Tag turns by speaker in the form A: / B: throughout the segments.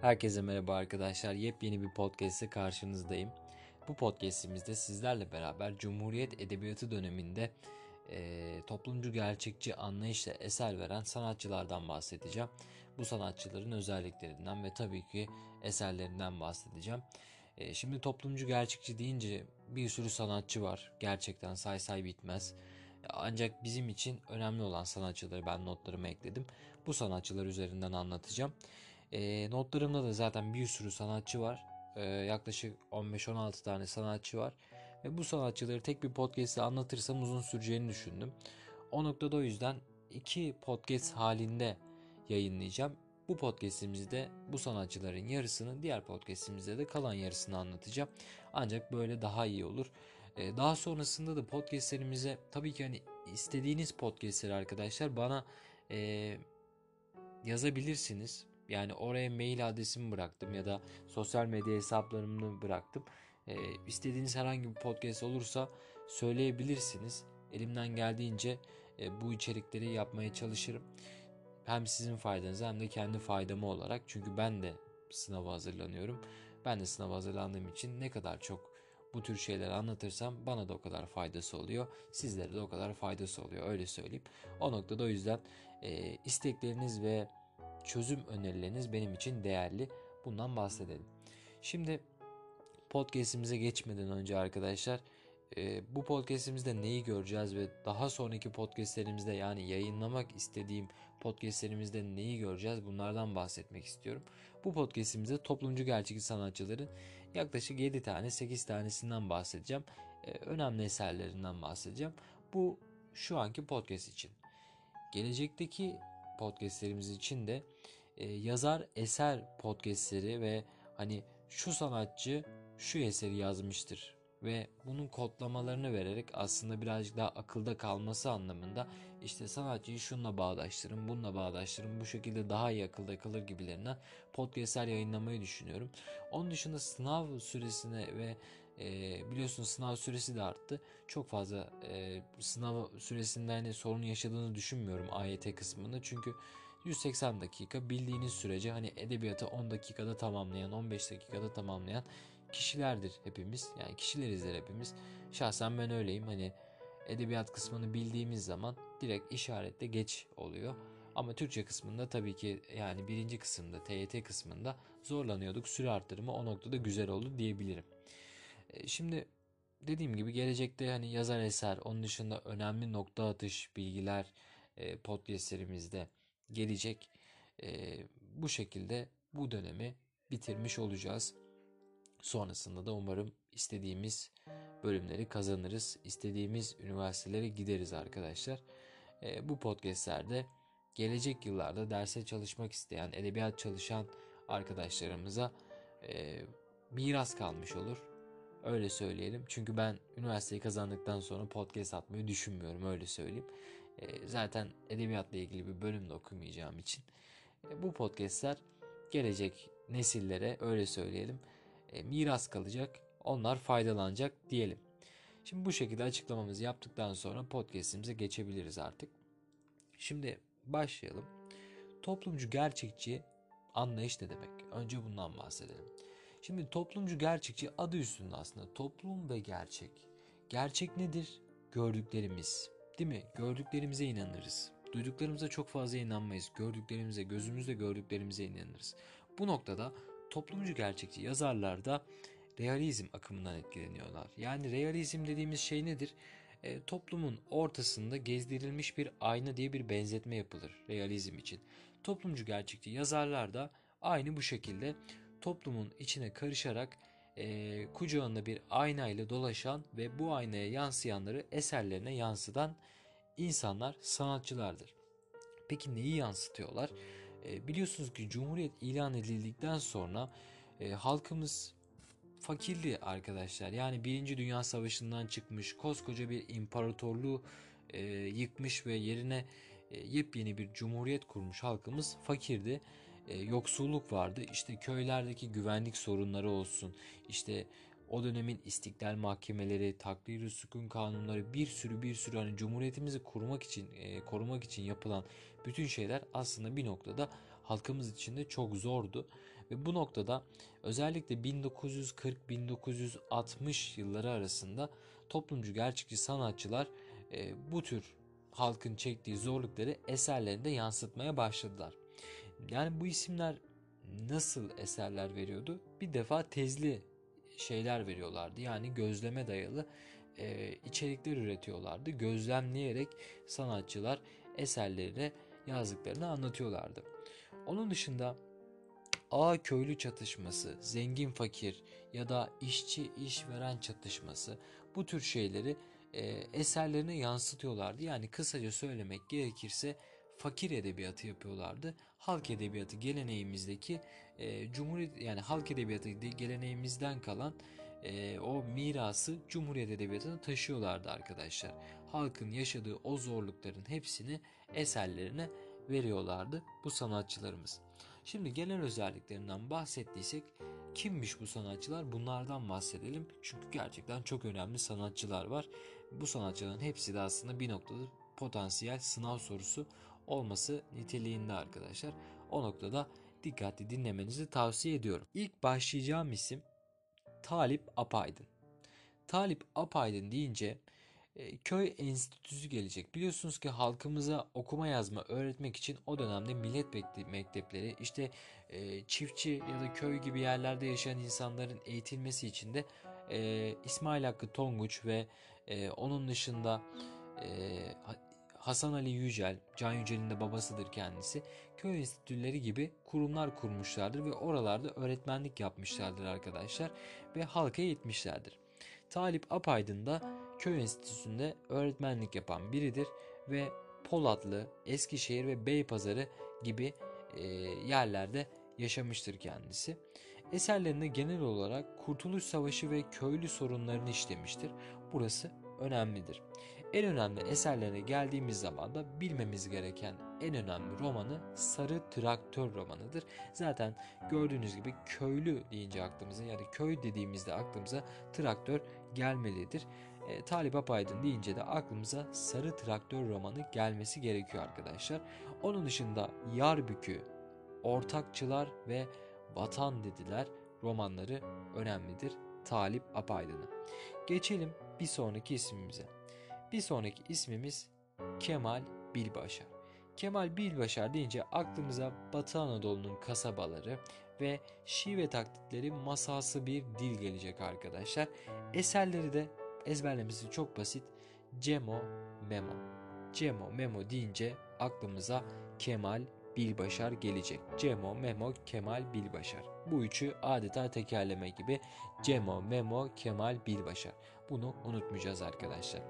A: Herkese merhaba arkadaşlar. Yepyeni bir podcast'e karşınızdayım. Bu podcast'imizde sizlerle beraber Cumhuriyet Edebiyatı döneminde e, toplumcu gerçekçi anlayışla eser veren sanatçılardan bahsedeceğim. Bu sanatçıların özelliklerinden ve tabii ki eserlerinden bahsedeceğim. E, şimdi toplumcu gerçekçi deyince bir sürü sanatçı var. Gerçekten say say bitmez. Ancak bizim için önemli olan sanatçıları ben notlarıma ekledim. Bu sanatçılar üzerinden anlatacağım. E, notlarımda da zaten bir sürü sanatçı var. E, yaklaşık 15-16 tane sanatçı var. Ve bu sanatçıları tek bir podcast'te anlatırsam uzun süreceğini düşündüm. O noktada o yüzden iki podcast halinde yayınlayacağım. Bu podcast'imizde bu sanatçıların yarısını, diğer podcast'imizde de kalan yarısını anlatacağım. Ancak böyle daha iyi olur. Daha sonrasında da podcastlerimize tabii ki hani istediğiniz podcastleri arkadaşlar bana e, yazabilirsiniz. Yani oraya mail adresimi bıraktım ya da sosyal medya hesaplarımı bıraktım. E, istediğiniz herhangi bir podcast olursa söyleyebilirsiniz. Elimden geldiğince e, bu içerikleri yapmaya çalışırım. Hem sizin faydanıza hem de kendi faydamı olarak. Çünkü ben de sınava hazırlanıyorum. Ben de sınava hazırlandığım için ne kadar çok bu tür şeyleri anlatırsam bana da o kadar faydası oluyor. Sizlere de o kadar faydası oluyor öyle söyleyeyim. O noktada o yüzden e, istekleriniz ve çözüm önerileriniz benim için değerli. Bundan bahsedelim. Şimdi podcast'imize geçmeden önce arkadaşlar e, bu podcast'imizde neyi göreceğiz ve daha sonraki podcast'lerimizde yani yayınlamak istediğim podcast'lerimizde neyi göreceğiz bunlardan bahsetmek istiyorum. Bu podcast'imizde toplumcu gerçekçi sanatçıların yaklaşık 7 tane 8 tanesinden bahsedeceğim. E, önemli eserlerinden bahsedeceğim. Bu şu anki podcast için. Gelecekteki podcastlerimiz için de e, yazar eser podcastleri ve hani şu sanatçı şu eseri yazmıştır ve bunun kodlamalarını vererek aslında birazcık daha akılda kalması anlamında işte sanatçıyı şununla bağdaştırın, bununla bağdaştırın, bu şekilde daha iyi akılda kalır gibilerinden podcastler yayınlamayı düşünüyorum. Onun dışında sınav süresine ve e, biliyorsunuz sınav süresi de arttı. Çok fazla e, sınav süresinde hani sorun yaşadığını düşünmüyorum AYT kısmında çünkü 180 dakika bildiğiniz sürece hani edebiyatı 10 dakikada tamamlayan, 15 dakikada tamamlayan kişilerdir hepimiz. Yani kişilerizdir hepimiz. Şahsen ben öyleyim. Hani edebiyat kısmını bildiğimiz zaman direkt işaretle geç oluyor. Ama Türkçe kısmında tabii ki yani birinci kısımda TYT kısmında zorlanıyorduk. Süre arttırımı o noktada güzel oldu diyebilirim. E, şimdi dediğim gibi gelecekte hani yazar eser onun dışında önemli nokta atış bilgiler e, podcastlerimizde gelecek. E, bu şekilde bu dönemi bitirmiş olacağız. Sonrasında da umarım istediğimiz bölümleri kazanırız. İstediğimiz üniversitelere gideriz arkadaşlar. Bu podcastlerde gelecek yıllarda derse çalışmak isteyen, edebiyat çalışan arkadaşlarımıza e, miras kalmış olur. Öyle söyleyelim. Çünkü ben üniversiteyi kazandıktan sonra podcast atmayı düşünmüyorum öyle söyleyeyim. E, zaten edebiyatla ilgili bir bölüm de okumayacağım için. E, bu podcastler gelecek nesillere öyle söyleyelim e, miras kalacak. Onlar faydalanacak diyelim. Şimdi bu şekilde açıklamamızı yaptıktan sonra podcast'imize geçebiliriz artık. Şimdi başlayalım. Toplumcu gerçekçi anlayış ne demek? Önce bundan bahsedelim. Şimdi toplumcu gerçekçi adı üstünde aslında toplum ve gerçek. Gerçek nedir? Gördüklerimiz. Değil mi? Gördüklerimize inanırız. Duyduklarımıza çok fazla inanmayız. Gördüklerimize, gözümüzle gördüklerimize inanırız. Bu noktada toplumcu gerçekçi yazarlar da realizm akımından etkileniyorlar. Yani realizm dediğimiz şey nedir? E, toplumun ortasında gezdirilmiş bir ayna diye bir benzetme yapılır realizm için. Toplumcu gerçekçi yazarlar da aynı bu şekilde toplumun içine karışarak e, kucağında bir ayna ile dolaşan ve bu aynaya yansıyanları eserlerine yansıtan insanlar sanatçılardır. Peki neyi yansıtıyorlar? E, biliyorsunuz ki Cumhuriyet ilan edildikten sonra e, halkımız fakirli arkadaşlar. Yani Birinci Dünya Savaşı'ndan çıkmış koskoca bir imparatorluğu e, yıkmış ve yerine e, yepyeni bir cumhuriyet kurmuş halkımız fakirdi. E, yoksulluk vardı. İşte köylerdeki güvenlik sorunları olsun. İşte o dönemin istiklal mahkemeleri, takdiri sükun kanunları bir sürü bir sürü hani cumhuriyetimizi kurmak için, e, korumak için yapılan bütün şeyler aslında bir noktada halkımız için de çok zordu. Ve bu noktada özellikle 1940-1960 yılları arasında toplumcu gerçekçi sanatçılar e, bu tür halkın çektiği zorlukları eserlerinde yansıtmaya başladılar. Yani bu isimler nasıl eserler veriyordu? Bir defa tezli şeyler veriyorlardı. Yani gözleme dayalı e, içerikler üretiyorlardı. Gözlemleyerek sanatçılar eserlerine yazdıklarını anlatıyorlardı. Onun dışında ağa köylü çatışması, zengin fakir ya da işçi işveren çatışması bu tür şeyleri e, eserlerine yansıtıyorlardı. Yani kısaca söylemek gerekirse fakir edebiyatı yapıyorlardı. Halk edebiyatı geleneğimizdeki e, cumhuriyet yani halk edebiyatı geleneğimizden kalan e, o mirası Cumhuriyet Edebiyatı'na taşıyorlardı arkadaşlar. Halkın yaşadığı o zorlukların hepsini eserlerine veriyorlardı bu sanatçılarımız. Şimdi genel özelliklerinden bahsettiysek kimmiş bu sanatçılar? Bunlardan bahsedelim. Çünkü gerçekten çok önemli sanatçılar var. Bu sanatçıların hepsi de aslında bir noktada potansiyel sınav sorusu olması niteliğinde arkadaşlar. O noktada dikkatli dinlemenizi tavsiye ediyorum. İlk başlayacağım isim Talip Apaydın. Talip Apaydın deyince e, köy enstitüsü gelecek. Biliyorsunuz ki halkımıza okuma yazma öğretmek için o dönemde millet mektepleri işte e, çiftçi ya da köy gibi yerlerde yaşayan insanların eğitilmesi için de e, İsmail Hakkı Tonguç ve onun dışında Hasan Ali Yücel, Can Yücel'in de babasıdır kendisi. Köy enstitüleri gibi kurumlar kurmuşlardır ve oralarda öğretmenlik yapmışlardır arkadaşlar ve halka eğitmişlerdir. Talip Apaydın da köy enstitüsünde öğretmenlik yapan biridir ve Polatlı, Eskişehir ve Beypazarı gibi e, yerlerde yaşamıştır kendisi. Eserlerinde genel olarak Kurtuluş Savaşı ve köylü sorunlarını işlemiştir. Burası önemlidir. En önemli eserlerine geldiğimiz zaman da bilmemiz gereken en önemli romanı Sarı Traktör romanıdır. Zaten gördüğünüz gibi köylü deyince aklımıza yani köy dediğimizde aklımıza traktör gelmelidir. E, Talip Apaydın deyince de aklımıza Sarı Traktör romanı gelmesi gerekiyor arkadaşlar. Onun dışında Yarbükü, Ortakçılar ve Vatan dediler romanları önemlidir Talip Apaydın'ın. Geçelim bir sonraki ismimize. Bir sonraki ismimiz Kemal Bilbaşar. Kemal Bilbaşar deyince aklımıza Batı Anadolu'nun kasabaları ve şive taklitleri masası bir dil gelecek arkadaşlar. Eserleri de ezberlemesi çok basit. Cemo Memo. Cemo Memo deyince aklımıza Kemal Bilbaşar gelecek. Cemo, Memo, Kemal, Bilbaşar. Bu üçü adeta tekerleme gibi. Cemo, Memo, Kemal, Bilbaşar. Bunu unutmayacağız arkadaşlar.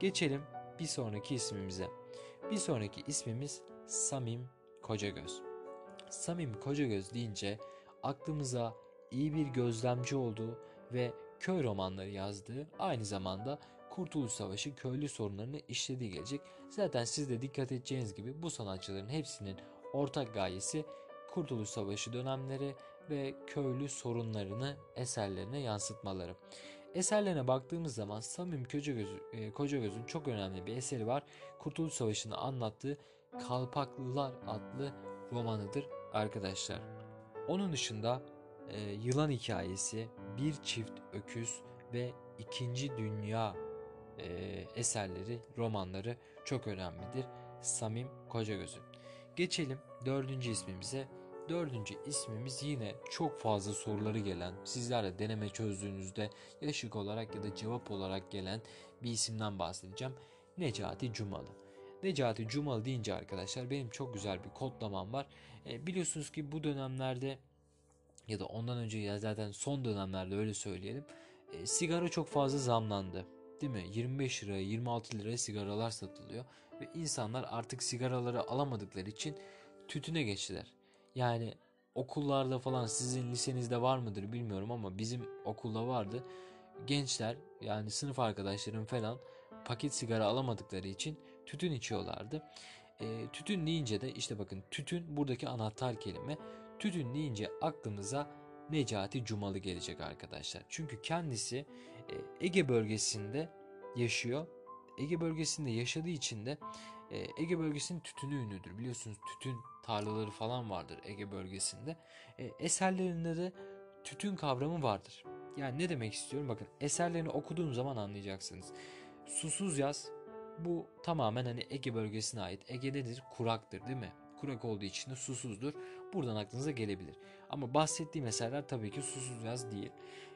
A: Geçelim bir sonraki ismimize. Bir sonraki ismimiz Samim Kocagöz. Samim Kocagöz deyince aklımıza iyi bir gözlemci olduğu ve köy romanları yazdığı aynı zamanda Kurtuluş Savaşı köylü sorunlarını işlediği gelecek. Zaten siz de dikkat edeceğiniz gibi bu sanatçıların hepsinin ortak gayesi Kurtuluş Savaşı dönemleri ve köylü sorunlarını eserlerine yansıtmaları. Eserlerine baktığımız zaman Samim Kocagöz, e, Kocagöz'ün çok önemli bir eseri var. Kurtuluş Savaşı'nı anlattığı Kalpaklılar adlı romanıdır arkadaşlar. Onun dışında e, Yılan Hikayesi, Bir Çift Öküz ve İkinci Dünya e, eserleri, romanları çok önemlidir. Samim Kocagöz'ün. Geçelim dördüncü ismimize. Dördüncü ismimiz yine çok fazla soruları gelen, sizlerle deneme çözdüğünüzde yaşık olarak ya da cevap olarak gelen bir isimden bahsedeceğim. Necati Cumalı. Necati Cumalı deyince arkadaşlar benim çok güzel bir kodlamam var. E, biliyorsunuz ki bu dönemlerde ya da ondan önce ya zaten son dönemlerde öyle söyleyelim. E, sigara çok fazla zamlandı. Değil mi? 25 liraya 26 liraya sigaralar satılıyor. Ve insanlar artık sigaraları alamadıkları için tütüne geçtiler. Yani okullarda falan sizin lisenizde var mıdır bilmiyorum ama bizim okulda vardı. Gençler yani sınıf arkadaşlarım falan paket sigara alamadıkları için tütün içiyorlardı. E, tütün deyince de işte bakın tütün buradaki anahtar kelime. Tütün deyince aklımıza Necati Cumalı gelecek arkadaşlar. Çünkü kendisi e, Ege bölgesinde yaşıyor. Ege bölgesinde yaşadığı için de e, Ege bölgesinin tütünü ünlüdür. Biliyorsunuz tütün tarlaları falan vardır Ege bölgesinde. E, eserlerinde de tütün kavramı vardır. Yani ne demek istiyorum? Bakın eserlerini okuduğum zaman anlayacaksınız. Susuz yaz bu tamamen hani Ege bölgesine ait. Ege nedir? Kuraktır değil mi? Kurak olduğu için de susuzdur. Buradan aklınıza gelebilir. Ama bahsettiğim eserler tabii ki susuz yaz değil.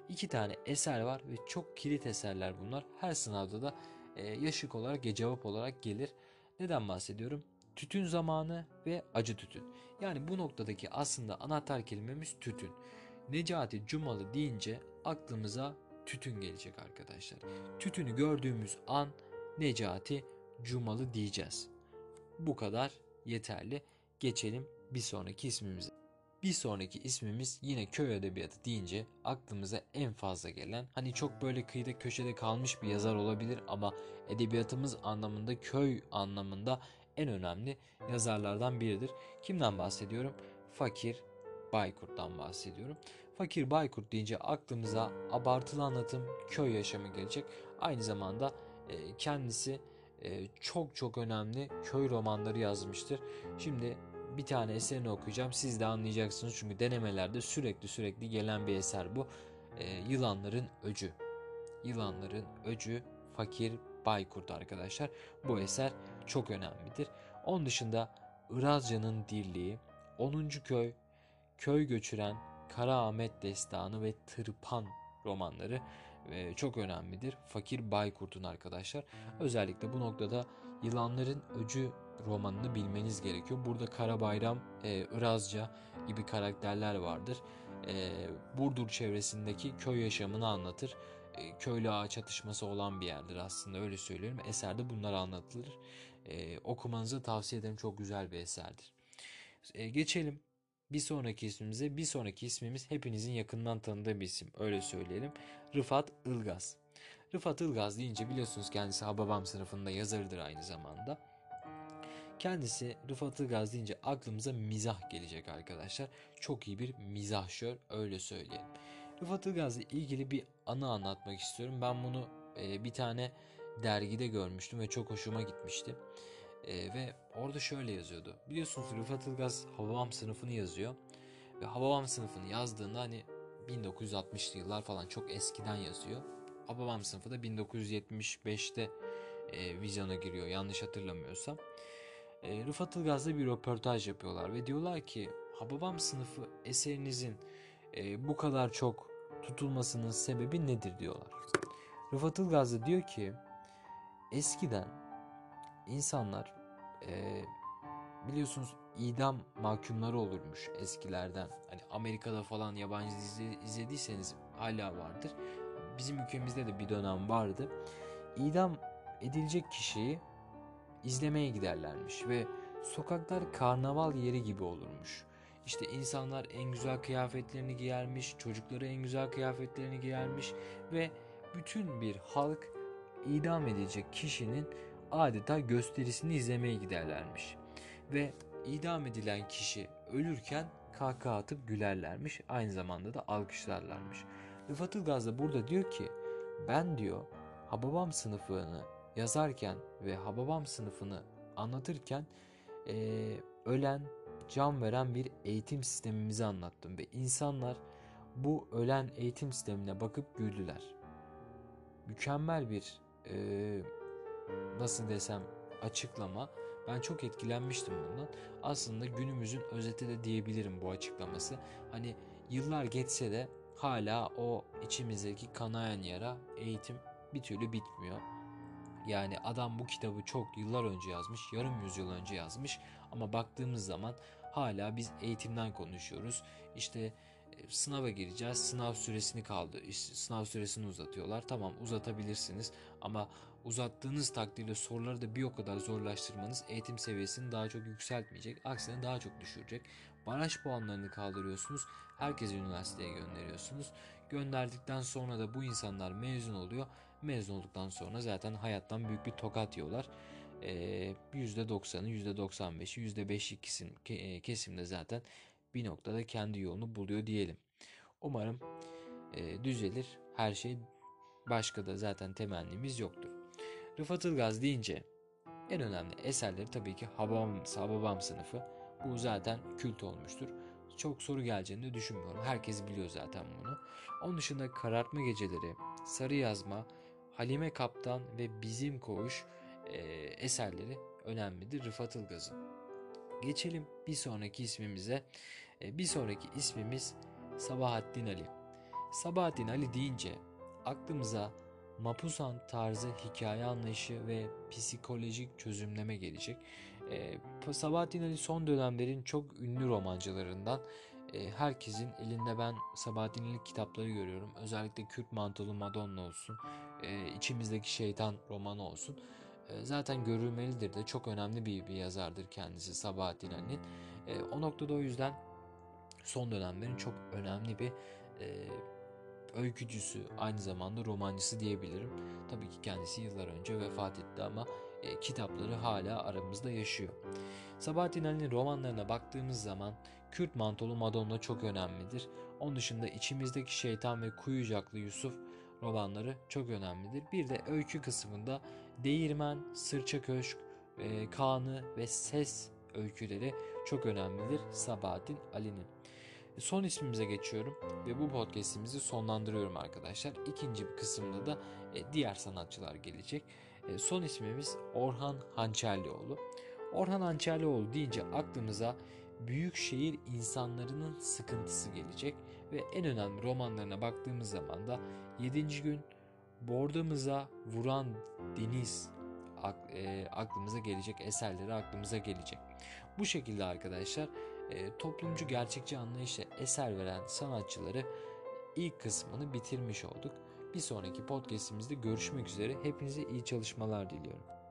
A: İki tane eser var ve çok kilit eserler bunlar. Her sınavda da e, yaşık olarak, cevap olarak gelir. Neden bahsediyorum? Tütün zamanı ve acı tütün. Yani bu noktadaki aslında anahtar kelimemiz tütün. Necati Cumalı deyince aklımıza tütün gelecek arkadaşlar. Tütünü gördüğümüz an Necati Cumalı diyeceğiz. Bu kadar yeterli. Geçelim bir sonraki ismimize. Bir sonraki ismimiz yine köy edebiyatı deyince aklımıza en fazla gelen hani çok böyle kıyıda köşede kalmış bir yazar olabilir ama edebiyatımız anlamında köy anlamında en önemli yazarlardan biridir. Kimden bahsediyorum? Fakir Baykurt'tan bahsediyorum. Fakir Baykurt deyince aklımıza abartılı anlatım, köy yaşamı gelecek. Aynı zamanda e, kendisi e, çok çok önemli köy romanları yazmıştır. Şimdi bir tane eserini okuyacağım. Siz de anlayacaksınız çünkü denemelerde sürekli sürekli gelen bir eser bu. E, Yılanların Öcü. Yılanların Öcü Fakir Baykurt arkadaşlar. Bu eser çok önemlidir. Onun dışında Irazca'nın Dirliği, 10. Köy, Köy Göçüren, Kara Ahmet Destanı ve Tırpan romanları e, çok önemlidir. Fakir Baykurt'un arkadaşlar. Özellikle bu noktada Yılanların Öcü romanını bilmeniz gerekiyor. Burada Kara Bayram, e, Irazca gibi karakterler vardır. E, Burdur çevresindeki köy yaşamını anlatır. Köylü ağa çatışması olan bir yerdir aslında öyle söylüyorum. Eserde bunlar anlatılır. E, okumanızı tavsiye ederim. Çok güzel bir eserdir. E, geçelim bir sonraki ismimize. Bir sonraki ismimiz hepinizin yakından tanıdığı bir isim. Öyle söyleyelim. Rıfat Ilgaz. Rıfat Ilgaz deyince biliyorsunuz kendisi Hababam sınıfında yazarıdır aynı zamanda. Kendisi Rıfat Ilgaz deyince aklımıza mizah gelecek arkadaşlar. Çok iyi bir mizahşör öyle söyleyelim. Rıfat Ilgaz'la ilgili bir anı anlatmak istiyorum. Ben bunu e, bir tane dergide görmüştüm ve çok hoşuma gitmişti. E, ve orada şöyle yazıyordu. Biliyorsunuz Rıfat Ilgaz Hababam sınıfını yazıyor. Ve Hababam sınıfını yazdığında hani 1960'lı yıllar falan çok eskiden yazıyor. Hababam sınıfı da 1975'te e, vizyona giriyor yanlış hatırlamıyorsam. E, Rıfat Ilgaz'la bir röportaj yapıyorlar ve diyorlar ki Hababam sınıfı eserinizin e, bu kadar çok tutulmasının sebebi nedir diyorlar. Rıfat Ilgaz da diyor ki eskiden insanlar e, biliyorsunuz idam mahkumları olurmuş eskilerden. Hani Amerika'da falan yabancı dizi izlediyseniz hala vardır. Bizim ülkemizde de bir dönem vardı. İdam edilecek kişiyi izlemeye giderlermiş ve sokaklar karnaval yeri gibi olurmuş. İşte insanlar en güzel kıyafetlerini giyermiş, çocukları en güzel kıyafetlerini giyermiş ve bütün bir halk idam edilecek kişinin adeta gösterisini izlemeye giderlermiş. Ve idam edilen kişi ölürken kahkaha atıp gülerlermiş. Aynı zamanda da alkışlarlarmış. Rıfat Ilgaz da burada diyor ki ben diyor Hababam sınıfını yazarken ve Hababam sınıfını anlatırken ee, ölen, can veren bir eğitim sistemimizi anlattım ve insanlar bu ölen eğitim sistemine bakıp güldüler. Mükemmel bir e, nasıl desem açıklama. Ben çok etkilenmiştim bundan. Aslında günümüzün özeti de diyebilirim bu açıklaması. Hani yıllar geçse de hala o içimizdeki kanayan yara eğitim bir türlü bitmiyor. Yani adam bu kitabı çok yıllar önce yazmış, yarım yüzyıl önce yazmış ama baktığımız zaman hala biz eğitimden konuşuyoruz. İşte sınava gireceğiz. Sınav süresini kaldı. Sınav süresini uzatıyorlar. Tamam uzatabilirsiniz ama uzattığınız takdirde soruları da bir o kadar zorlaştırmanız eğitim seviyesini daha çok yükseltmeyecek. Aksine daha çok düşürecek. Baraj puanlarını kaldırıyorsunuz. Herkesi üniversiteye gönderiyorsunuz. Gönderdikten sonra da bu insanlar mezun oluyor. Mezun olduktan sonra zaten hayattan büyük bir tokat yiyorlar. Ee, %90'ı, %95'i, %5'i kesim, kesimde zaten bir noktada kendi yolunu buluyor diyelim. Umarım e, düzelir. Her şey başka da zaten temennimiz yoktur. Rıfat Ilgaz deyince en önemli eserleri tabii ki Hababam, Hababam sınıfı. bu zaten kült olmuştur. Çok soru geleceğini de düşünmüyorum. Herkes biliyor zaten bunu. Onun dışında Karartma Geceleri, Sarı Yazma, Halime Kaptan ve Bizim Koğuş e, eserleri önemlidir Rıfat Ilgaz'ın. Geçelim bir sonraki ismimize. E, bir sonraki ismimiz Sabahattin Ali. Sabahattin Ali deyince aklımıza Mapuzan tarzı hikaye anlayışı ve psikolojik çözümleme gelecek. E, Sabahattin Ali son dönemlerin çok ünlü romancılarından. E, herkesin elinde ben Sabahattin Ali kitapları görüyorum. Özellikle Kürt Mantolu Madonna olsun, e, içimizdeki Şeytan romanı olsun. E, zaten görülmelidir de çok önemli bir, bir yazardır kendisi Sabahattin Ali'nin. E, o noktada o yüzden son dönemlerin çok önemli bir e, öykücüsü, aynı zamanda romancısı diyebilirim. Tabii ki kendisi yıllar önce vefat etti ama e, kitapları hala aramızda yaşıyor. Sabahattin Ali'nin romanlarına baktığımız zaman Kürt Mantolu Madonna çok önemlidir. Onun dışında içimizdeki Şeytan ve Kuyucaklı Yusuf romanları çok önemlidir. Bir de öykü kısmında Değirmen, Sırça Köşk, e, Kaan'ı ve Ses öyküleri çok önemlidir Sabahattin Ali'nin. Son ismimize geçiyorum ve bu podcast'imizi sonlandırıyorum arkadaşlar. İkinci bir kısımda da e, diğer sanatçılar gelecek. E, son ismimiz Orhan Hançerlioğlu. Orhan Hançerlioğlu deyince aklımıza büyük şehir insanlarının sıkıntısı gelecek ve en önemli romanlarına baktığımız zaman da 7. gün bordamıza vuran deniz e, aklımıza gelecek eserleri aklımıza gelecek. Bu şekilde arkadaşlar e, toplumcu gerçekçi anlayışla eser veren sanatçıları ilk kısmını bitirmiş olduk. Bir sonraki podcastimizde görüşmek üzere. Hepinize iyi çalışmalar diliyorum.